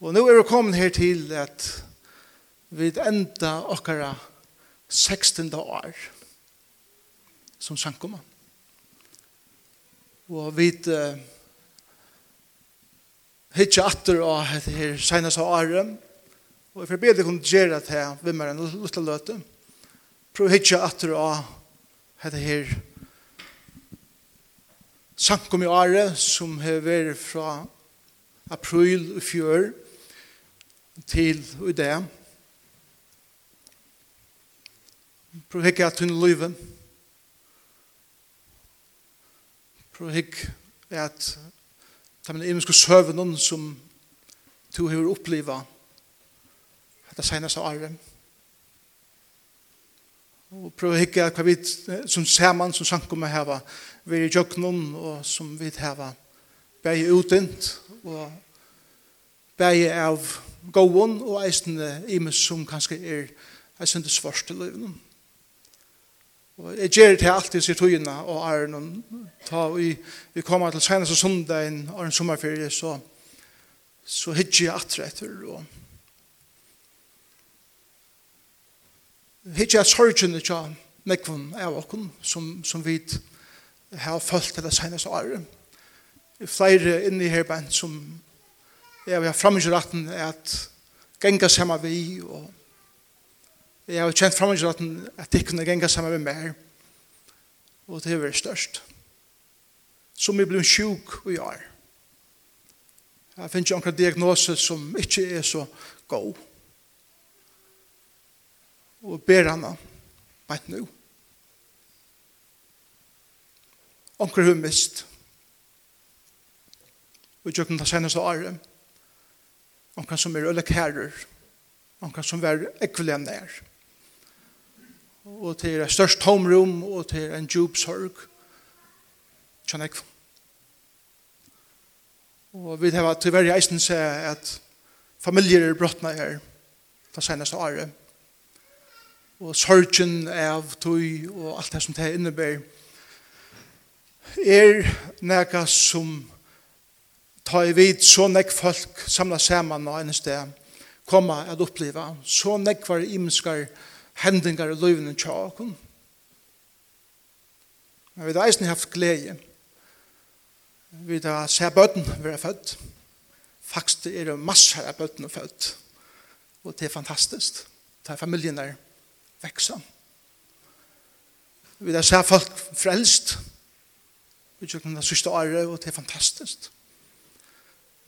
Og nå er vi kommet her til at vi enda okkara 16. år som sankoma. Og vi uh, hittar atter av dette her seneste året. Og jeg forber deg kunne gjøre det her ved meg en liten løte. Prøv hittar atter av dette her sankumma året som har vært fra april i fjør til i det. Prøv å hikke at hun løyve. Prøv å hikke at de er imenske søvnen som du har opplevd etter seneste året. Og prøv å hikke at hva vi som ser man som sanker med her, vi er i jøkkenen og som vi har vært utdint og bæði av gåon og eisne imes som kanskje er eisne det svårste løyvnum. Og jeg gjør det alltid sier togina og er noen ta vi, vi kommer til senest seneste sundagen og en sommerferie så så hittir jeg atre etter og hittir jeg sorgen ikke nekvun av okken som, som vi har følt til det seneste æren. Flere inni her band som jeg har fremmedgjøretten at genga sammen vi, og jeg har kjent fremmedgjøretten at de kunne genga sammen vi mer, og det er veldig størst. Som jeg ble sjuk og gjør. Jeg finner ikke noen diagnose som ikke er så god. Og ber henne, bare nå. Onker hun mist. Og jeg kjøkken det seneste året. Onkan som er øyla kærer. Onkan som er ekvilem nær. Og til er størst tomrum og til er en djup sorg. Tjan ekv. Og vi har til verre eisen se at familier er brottna her det seneste året. Og sorgen av tog, og alt det som det innebærer er nega som ta i vid så nekk folk samla saman og en sted, komma at oppleva så nekk var imenskar hendingar i løyvene tja. Men vi har eisen haft glede. Vi har se bøtten vi er født. Faktisk er det masser av bøtten er født. Og det er fantastisk. Det er familien der veksa. Vi har se folk frelst. Vi har se folk frelst. Vi har se folk frelst. Vi har se folk.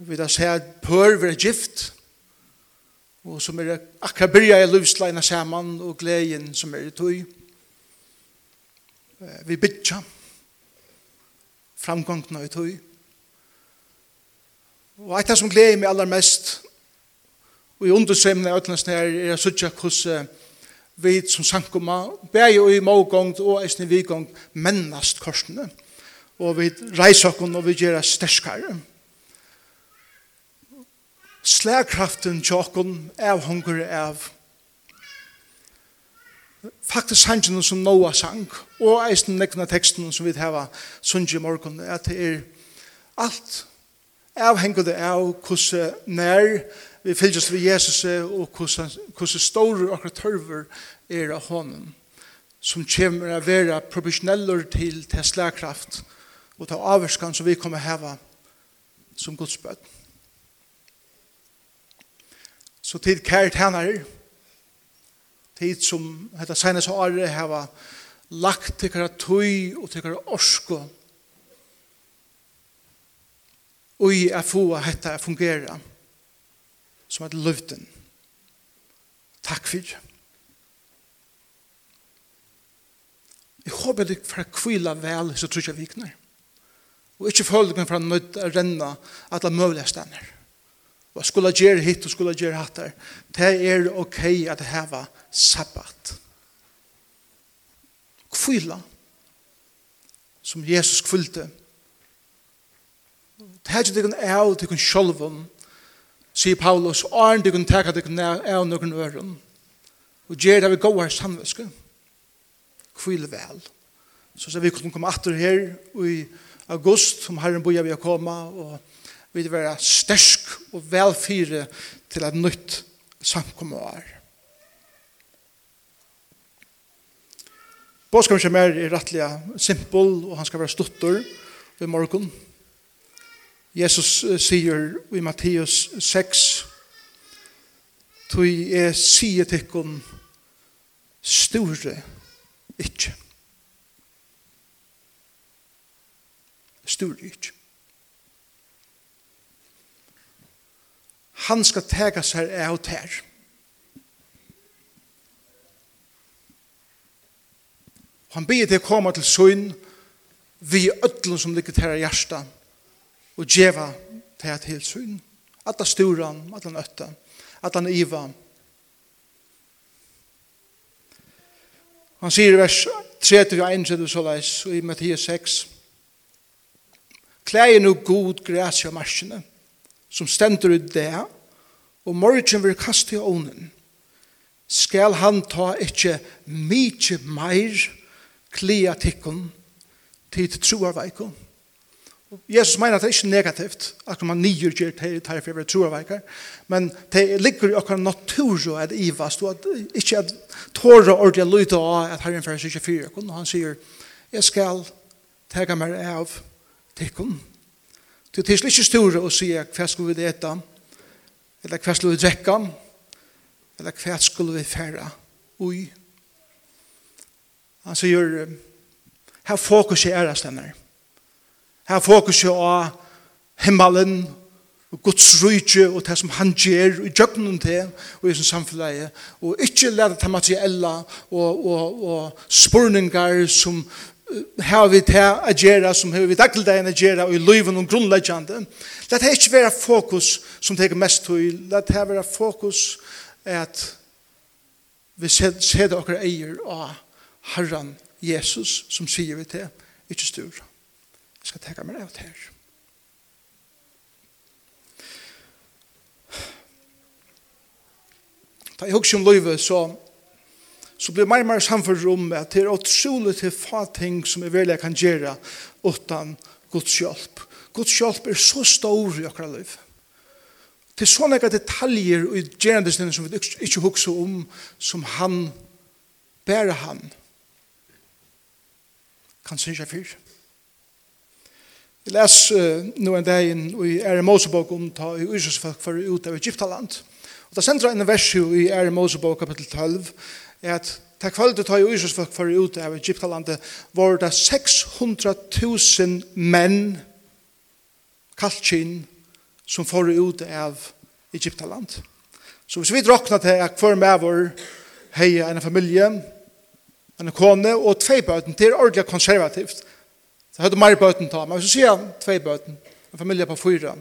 Vi da ser pør vil gift, og som er akkurat byrja i livsleina saman og gleden som er i tøy. Vi bytja framgångna i tøy. Og eit som gleder meg aller mest, og i undersømne av ætlens nær, er jeg suttja hos vi som sankoma, bæg og i mågångt og eisne vigångt, mennast korsene. Og vi reiser okkur og vi gjør sterskare. Og slagkraften tjokken av hunger av faktisk sangen som Noah sang og eisen nekna teksten som vi hava sunge i morgen at det er alt avhengende av hvordan nær vi fylgjast ved Jesus og hvordan store og tørver er av hånden som kommer å være professioneller til til slagkraft og ta avvarskan som vi kommer hava som Guds bøtten Så tid kære tænare, tid som hetta senast året hava lagt tykkara tøy og tykkara orsko ui a få hetta a fungera som et løvden. Takk for. Jeg håper du får kvile vel så tror jeg vikner. Og ikke følge meg for å nødt å renne at det er mulig stender og skulle gjøre hit og skulle gjøre hatt der? det er ok at det heva sabbat. Kvila, som Jesus kvilte, det er ikke det kan av til kun sjolven, sier Paulus, åren det kan teka det kan av noen øren, og gjør det vi går her samvæske, Kvila vel. Så så vi kunne komme atter her i august, som Herren boja vi å komme, og vi vil være stersk og velfyre til et nytt samkommet år. Båskapen som er rettelig simpel, og han skal være stuttor ved morgen. Jesus sier i Matteus 6, Tui er sier tikkun store ikkje. Store ikkje. han skal tega seg av ter. Han ber til å komme til søgn vi ødlen som ligger til i hjertet og djeva tær til søgn. At det stora, at han øtta, at han iva. Han sier i vers 31 så leis, i Mattias 6, Klæg er nu god græs i marsjene, som stender ut det, og morgen vil kaste i ånen, skal han ta ikkje mykje meir klia tikkun til troarveikon. Jesus mener at det er ikke negativt, at man nyer gjør til det her for å troarveikar, men det ligger i akkurat natur at ivast, og at ikke at tåre ordentlig lyde av at herren fyrir seg ikke fyrir, og han sier, jeg skal tega meg av tikkun, Det er ikke store å si hva skulle vi leta, eller hva skulle vi drekka, eller hva skulle vi færa ui. Han sier, her fokus er æreslemmer. Her fokus er himmelen, og Guds rydje, og det som han gjør, og gjøkken til, og i sin samfunnet, og ikke lade det materielle, og, og, og spurningar som har vi til å gjøre som har vi daglig dagen å gjøre og i livet og grunnleggjande. La det ikke være fokus som teker mest til. La det være fokus at vi ser det dere eier av Herren Jesus som sier vi til, ikke styr. Jeg skal tenke meg av det her. Da jeg husker om livet så så blir mer og mer samfunnet om at det er utrolig til få ting som jeg virkelig kan gjøre uten Guds hjelp. Guds hjelp er så stor i akkurat liv. Det er sånne detaljer i gjerne som vi ikke husker om som han, bare han, kan synge fyrt. Vi les uh, nå en dag inn i Ære Mosebok om ta i Ysesfolk for ut av Egyptaland. Og det sender en vers i Ære Mosebok kapitel 12, er at Ta kvalitet tar jo Israels for ut av Egyptalandet var det 600.000 menn kaltkinn som får ut av Egyptaland. Så hvis vi drakna til at hver med vår heia en familie, en kone og tvei bøten, det er ordentlig konservativt. Så hadde mer bøten ta, men hvis vi sier tvei bøten, en familie på fyra,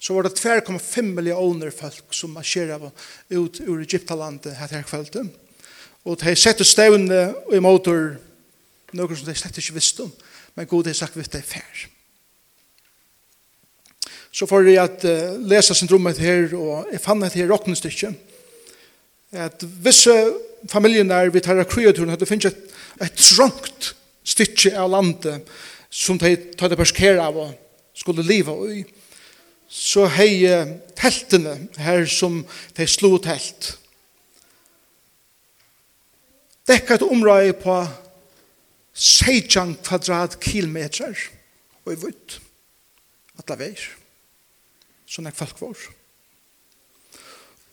så var det 2,5 millioner folk som marsjerer ut ur Egyptalandet her kvöldet. Og de sette stevne i motor, noe som de slett ikke visste om, men god har sagt vitt det er fær. Så får jeg at uh, lese syndromet her, og jeg fann et her råkne stykke, at visse familien der vi tar av kreaturen, at det finnes et, et trångt stykke av landet som de tar det perskere av og skulle leva i. Så hei teltene her som de slo telt, dekka et område på 16 kvadratkilometer og i vutt at atla veir sånn er folk vår.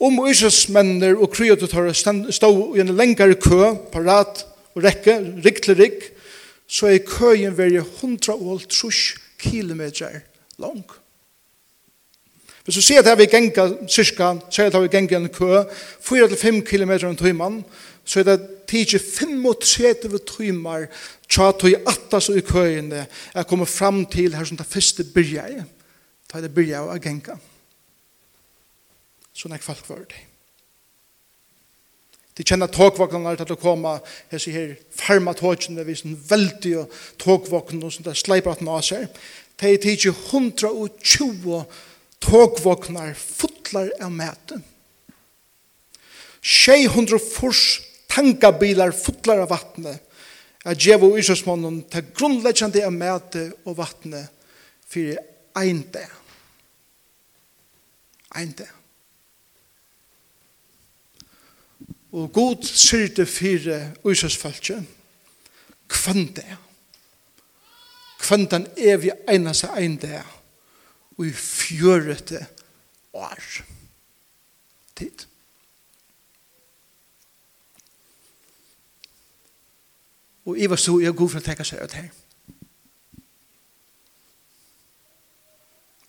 Om Israelsmenner og kryototare stå i en lengre kø parat og rekke rikk til rikk så er køyen veri 130 kilometer lang. Hvis du ser at vi genga cirka, ser at vi genga en kø, 4-5 kilometer en tøyman, så er det tidsi 35 tøymar tja tøy attas og i køyene er kommet fram til her som det første byrja jeg ta det byrja av agenka Så nek folk var det de kjenner togvåkene til å komme jeg sier her farma togene vi sånn veldig togvåkene som det der sleiper at nå ser de er tidsi 120 togvåkene fotlar av mæten 600 fors tankabilar futlar av vattnet, at djevo Israelsmannen til grunnleggjande av mæte og vattnet for en dag. Ein dag. Og god syrte fire Israelsfaltje, kvann dag. Kvann den evige eneste ein dag, og i fjørete år. Tid. Og jeg var så, jeg god for å tenke seg ut her.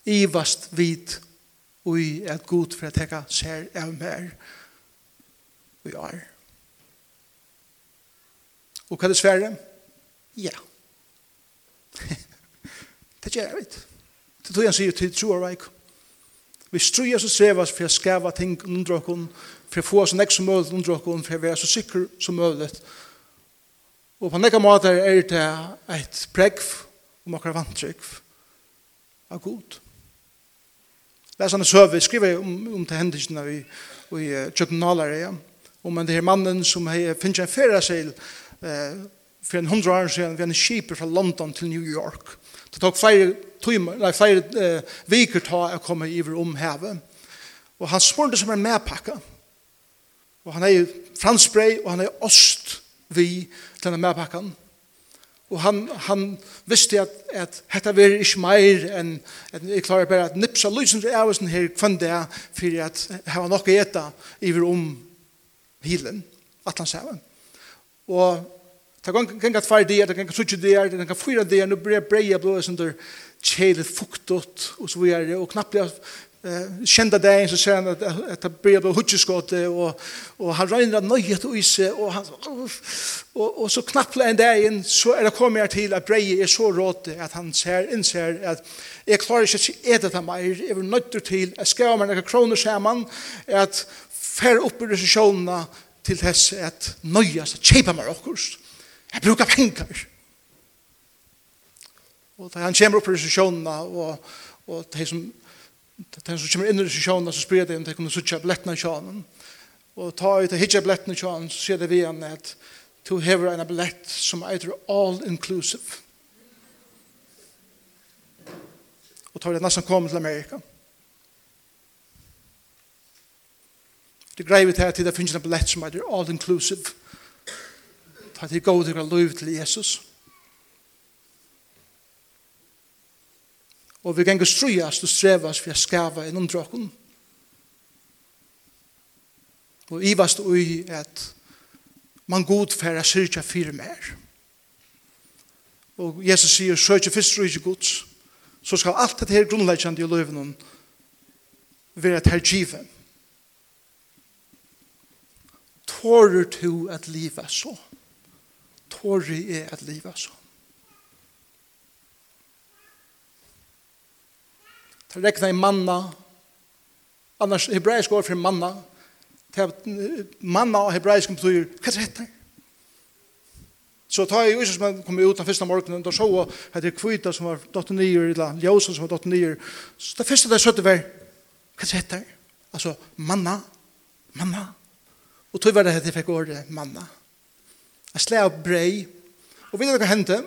Jeg var vidt og jeg er god for å tenke seg av mer og jeg er. Og hva er det svære? Ja. det gjør jeg vidt. Det tror jeg han sier til tro og veik. Vi struer så svevas for å skava ting under åkken, for å få oss nek som mulig under åkken, for å være så sikker som mulig, for Og på nekka måter er det et pregv om akkurat vantrygg av god. Det er sånn søve, skriver om, om til hendelsene i, i Tjøttenalere, ja. om en det her mannen som finner en ferieseil eh, for en hundra år siden vi en skipper fra London til New York. Det tok flere, timer, nei, flere eh, viker ta å komme iver om hevet. Og han spurte som en medpakka. Og han er franskbrei, og han er ost vi til denne medpakken. Og han, han visste at, at dette var ikke mer enn at jeg klarer bare at nipsa lysen til ævelsen her kvann det for at jeg var nok å gjeta iver om hilen, at han sier. Og det kan ganga tvær dier, det kan ganga sutje dier, det kan ganga fyra dier, nå blir jeg breia blå, som der kjelet fuktot og så videre, og knappt eh kända dagen så ser han att att det blir blev hutchskott och och han rinner att nöjet och is och han och och så knappt en dag in så är det kommer till att breje är så rått att han ser inser att jag klarar inte att äta det mer. Jag vill nöjt till att ska man några kronor samman att fär upp i recessionerna till dess att nöjas att köpa mer också jag brukar pengar. Och han kommer upp i recessionerna och och det som Den som kommer inn i sjåna, så spyrir det om det kunne suttja i sjånen. Og ta ut og hitja i sjånen, så sier det vi igjen at to hever en blett som er all-inclusive. Og tar det nesten kommet til Amerika. Det greier vi til at det finnes en blett som er all-inclusive. Ta til gode til å liv til Jesus. Jesus. Og vi ganger strujast og strevast for å skava innom drakon. Og ivast ui at man god færa syrkja fire mer. Og Jesus sier, søkje fyrst rujtje gods, så skal alt dette her grunnleggjande i løyven være et hergive. Tårer to at livet så. Tårer er at livet så. Det rekna i manna. Annars hebraisk ord for manna. Manna og hebraisk betyr, hva er det? Så ta i Jesus man kom ut den första morgonen då så att det kvita som var dotter nio eller Josef som var dotter nio. Så det första där så det var vad heter det? Alltså manna, manna. Och tog var det det fick ordet manna. Jag slä av brei. Och vet du vad hände?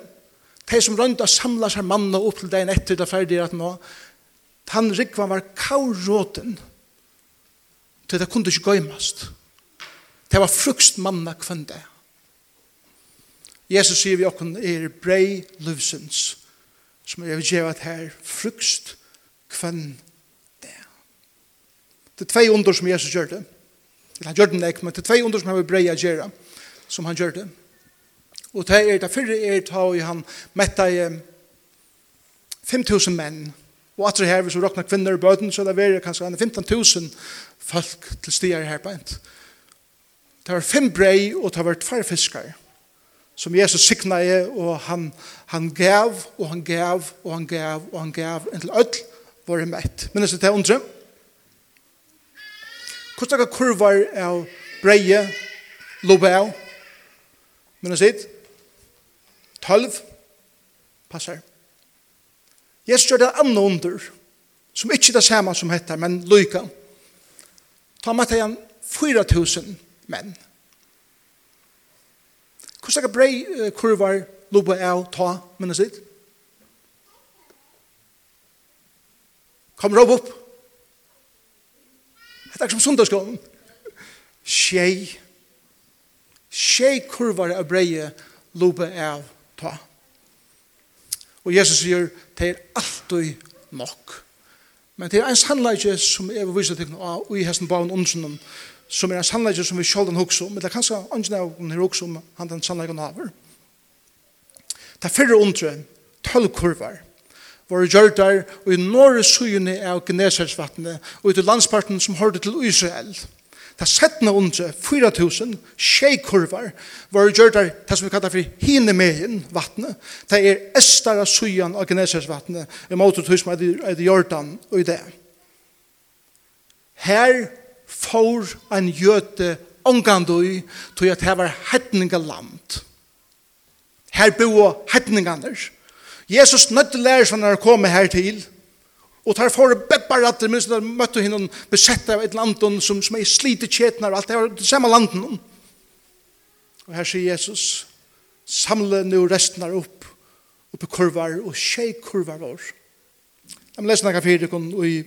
De som rönt att samla sig manna upp till dagen efter det färdiga att nå, han rikva var kauråten til det kunde ikke gøymast. Det var frukst manna kvende. Jesus sier vi okken er brei livsens som er gjevat her frukst kvende. Det er tvei under som Jesus gjør det. Han gjør det ikke, men det er tvei under som han vil breia gjøre som han gjør det. Og det er det fyrre er ta og han metta i 5.000 menn Og at det her, hvis vi råkner kvinner i bøten, så er det veldig kanskje 15.000 folk til stier her på ent. Det var fem brei, og det var tvær fiskar, som Jesus sikna i, og han, han gav, og han gav, og han gav, og han gav, inntil ødel var det mett. Minnes det til undre? Hvordan er kurvar av breie, lobau? Minnes det? Tølv? Passer. Passer. Jesus gjør det andre under, som ikke er det samme som heter, men lykke. Ta med til han 4000 menn. Hvordan er det brei kurvar lobe av ta, minnes ditt? Kom råp opp. Det er som sundagsgården. Tjei. Tjei kurvar av brei lobe av ta. Og Jesus sier, det er alltid nok. Men det er en sannleikje som jeg vil vise til av i hesten baven ondsynen, som er en sannleikje som vi sjolden hukse om, men det er kanskje ønsken av om hukse om han den sannleikken haver. Det er fyrre ondre, tølv kurvar, var gjørdar og i norre suyene av Gnesersvattnet, og i landsparten som hørte til Israel. Det settene under 4000 tjejkurvar var gjør der det som vi kallar for Hinemeien vattnet. Det er Estara Sujan av Genesis vattnet i motortøy som er i Jordan og i det. Her får en jøte ångandøy til at det var hettninga land. Her bor hettninganer. Jesus nødde lærer som han har kommet her til Og for får beparatter, minst der møtte henne besette av et land som, som er slite kjetner, alt det var det samme landen. Og her sier Jesus, samle nu resten her opp, oppe kurvar og tjej kurvar vår. Jeg må lese noen fyrir kun i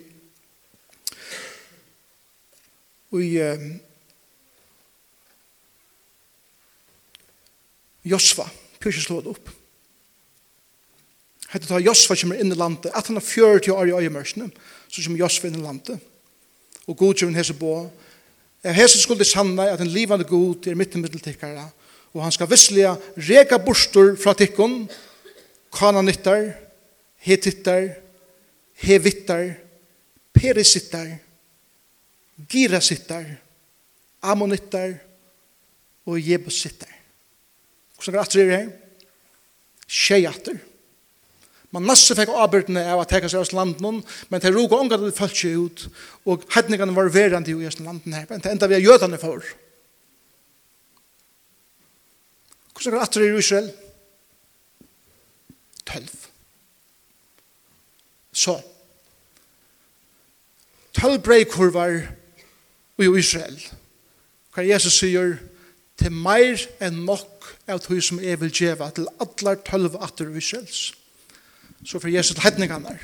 i um, Josva, pyrkje slå det opp. Hette ta Josfa kommer inn i landet. At han har 40 år i øyemørsene, så kommer Josfa inn i landet. Og god kommer hese på. Hese skulle sanne at en livande god er mitt i middeltikkere. Og han skal visselig reka bostor fra tikkon, kananittar, hetittar, hevittar, perisittar, girasittar, ammonittar og jebusittar. Hvordan er det her? Tjejatter. Man nasse fikk avbyrdene av at teka seg av landen, men det roga omgat det følt seg ut, og hedningene var verandi i av landen her, men det enda vi er jødane for. Hvordan er det atter i Israel? Tølv. Så. Tølv breikurvar i Israel. Hva Jesus sier, til meir enn nok av tog som jeg vil djeva til atler tølv atter i Israels så får Jesus til hedningene der.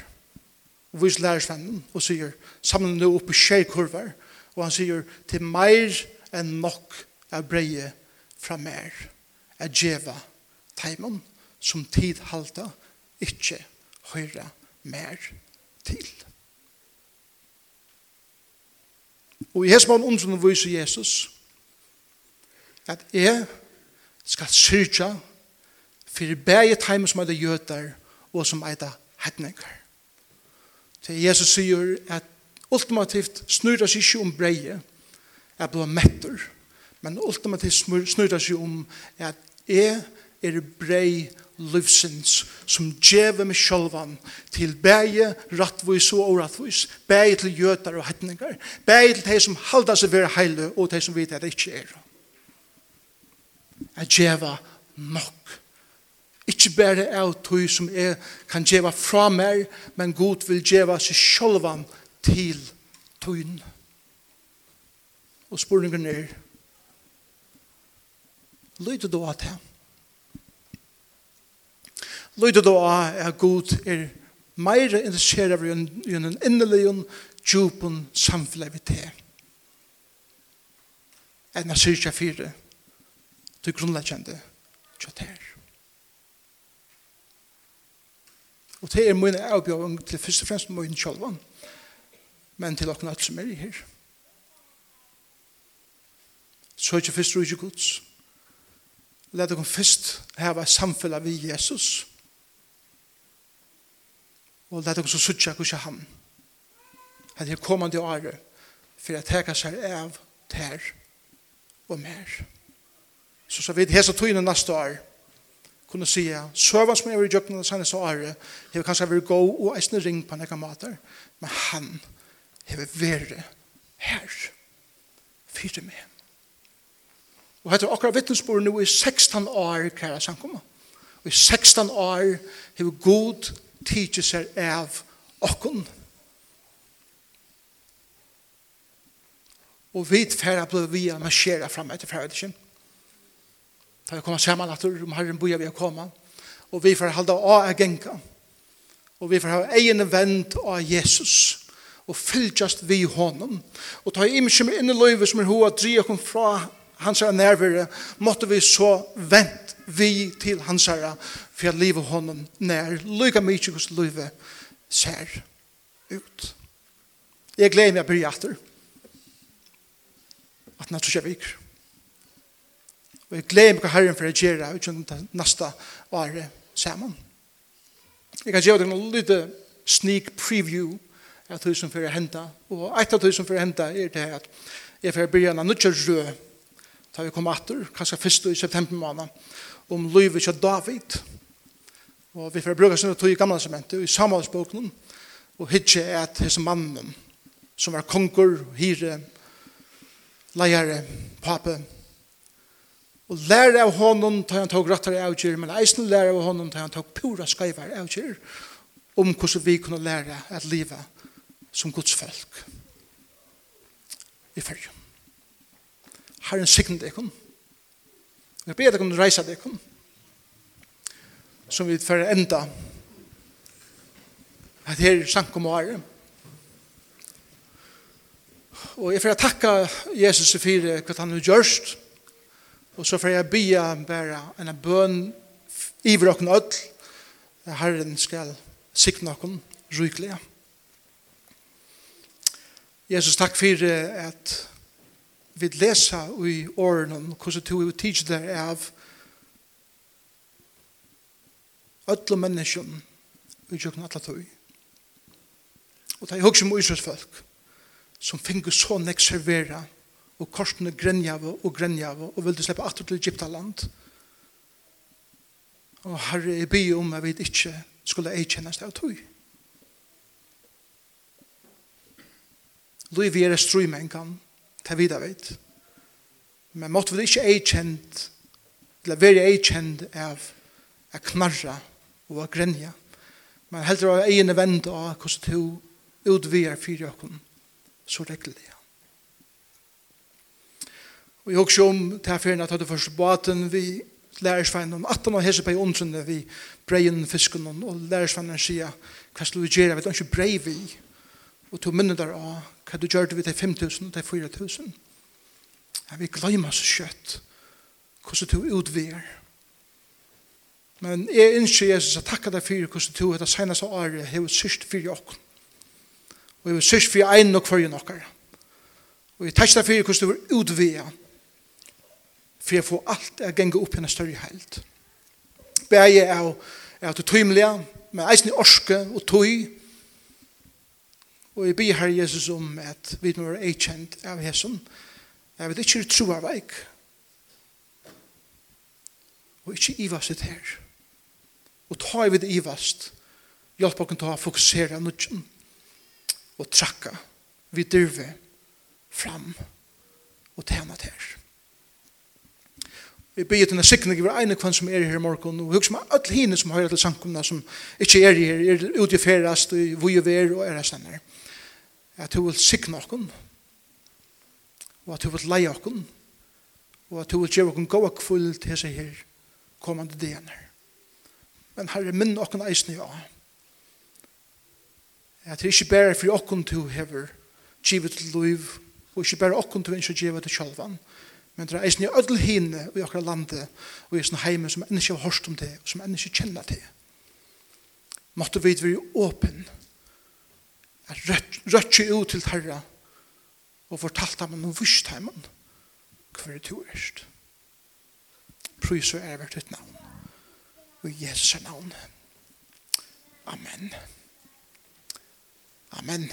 og viser lærersvennen og sier sammen nå oppe tjej kurver og han sier til mer enn nok er breie fra mer er djeva teimen som tid halta ikke høyre mer til og i hesmann ondsen viser Jesus at jeg skal syrja fyrir bæget teimen som er det gjøtar og som eida hettningar. Så Jesus sier at ultimativt snurra seg ikke om breie, at blå mettur, men ultimativt snurra seg om at jeg er brei livsins som djeve med sjølvan til bæje rattvois og orattvois, bæje til gjøtar og hettningar, bæje til de som halda seg vera heile og de som vet at det ikke er. At djeva nok Ikke bare av tog som jeg kan gjeva fra meg, men Gud vil gjeva seg sjølvan til tøyen. Og spurningen er, lyder du av det? Lyder du av at Gud er mer interessert av en innelig og djupen samfunnet vi til. Enn jeg sier ikke fire, du grunnleggende kjøtt her. Og det er min avbjøring til først og fremst min kjølvann, men til åkne alt som er i her. Så er ikke først og ikke gods. Læt dere først hava samfunnet ved Jesus. Og læt dere så suttje hos han. jeg kommer til året for at teka seg av ter og mer. Så så vidt hese tøyne neste år kunne si søvann som jeg var i jøkken og sannes og ære har kanskje vært gå og eisne ring på nekka mater men han har vært her fyrt med. og hette akkurat vittnesbord nå i 16 år kæra samkomma og i 16 år har vi god tidsi seg av okkon og vi færa blei vi a marsjera frem etter færa etter Da vi kommer sammen at om Herren bor vi å komme. Og vi får halda av av genka. Og vi får ha egen vent av Jesus. Og fylgjast vi honom. Og ta imkje med inn i løyve som er hoa dri og kom fra hans herre nærvare. Måtte vi så vent vi til hans herre for at livet honom nær. Lyga mykje hos løyve ser ut. Jeg gleder meg å bli etter. At natt tror jeg vi ikke. Og jeg gleder meg hva herren for å gjøre ut som det neste året sammen. Jeg kan gjøre deg noe lite sneak preview av det som får hente. Og et av det som får hente er det at jeg får begynne en nødvendig rød da vi kommer etter, kanskje først i september måned, om livet til David. Og vi får bruke sånne tog i gamle sementet, i samarbeidsboken, og hitje er at hans mannen, som var konger, hyre, leiere, pape, Og lære av honom til han tog rattar avgjør, men eisen lære av honom til han tog pura skaivar avgjør om hvordan vi kunne lære at livet som Guds folk i fyrju. Herren signet ekon. Jeg ber ekon reisa ekon som vi fyrir enda at her sank om og. Og jeg får takka Jesus fyrir hva han har gjørst Og så får jeg bia bare en bøn iver okken ødel. Herren skal sikne okken rykelig. Jesus, takk for at vi leser i årene om hvordan du er tidlig der av ødel menneskene i kjøkken alle tog. Og det er også mye folk som finner så nekserveret og korsene grenjave og grenjave og ville slippe atter til Egyptaland. Og herre, jeg byr om jeg vet ikke skulle jeg kjennes det av tog. Lui vi er strøymen til ta videre vet. Men måtte vi ikke jeg kjent eller være jeg kjent av å knarre og å grenja. Men heller å egne vende av hvordan du utvier fire åkken så reglelig. Og jeg husker om til affæren at hadde først baten vi lærersveien om 18 og hese på i åndsene vi breien fisken og lærersveien sier hva skal du gjøre, vet du ikke brei vi og to minne der av hva du gjør det vi til 5.000 og til 4.000 ja, vi glemmer så kjøtt hvordan du utvier men jeg innskjer Jesus at takk deg for hvordan du etter seneste året har sørst for dere og jeg har sørst for en og for dere og jeg takk deg for hvordan du utvier for jeg får alt å gjenge opp i en større heilt. Begge er er at du tøymelige, med eisen i orske og tøy. Og jeg ber her Jesus om at vi må være eikjent av Jesus. Jeg vet ikke tro av veik. Og ikke ivast det her. Og ta i vid ivast. Hjelp oss til å fokusere nødgen. Og trakka. Vi dyrve fram og tjene til her. Vi bygger til en sikning over ene kvann som er her i morgen, og husk meg alle hine som hører til sankumna som ikke er her, er ute i ferast, og vi er ver og er her stender. At du vil sikne okken, og at du vil leie okken, og at du vil gjøre okken gåa kvull til seg her, kommande dene. Men herre, minn okken eisne ja. At det ikke bare for okken du hever, givet til liv, og ikke bare okken du ikke givet til sjalvan, men Men det er eisen i ødel hine i akkurat landet og i sånne heime som enn ikke har hørst om det og som enn ikke kjenner det. Måtte vi være åpen at røtje ut til herra og fortalt ham og vist er det du erst. Prøys og er vært ditt navn og i Jesus navn. Amen. Amen.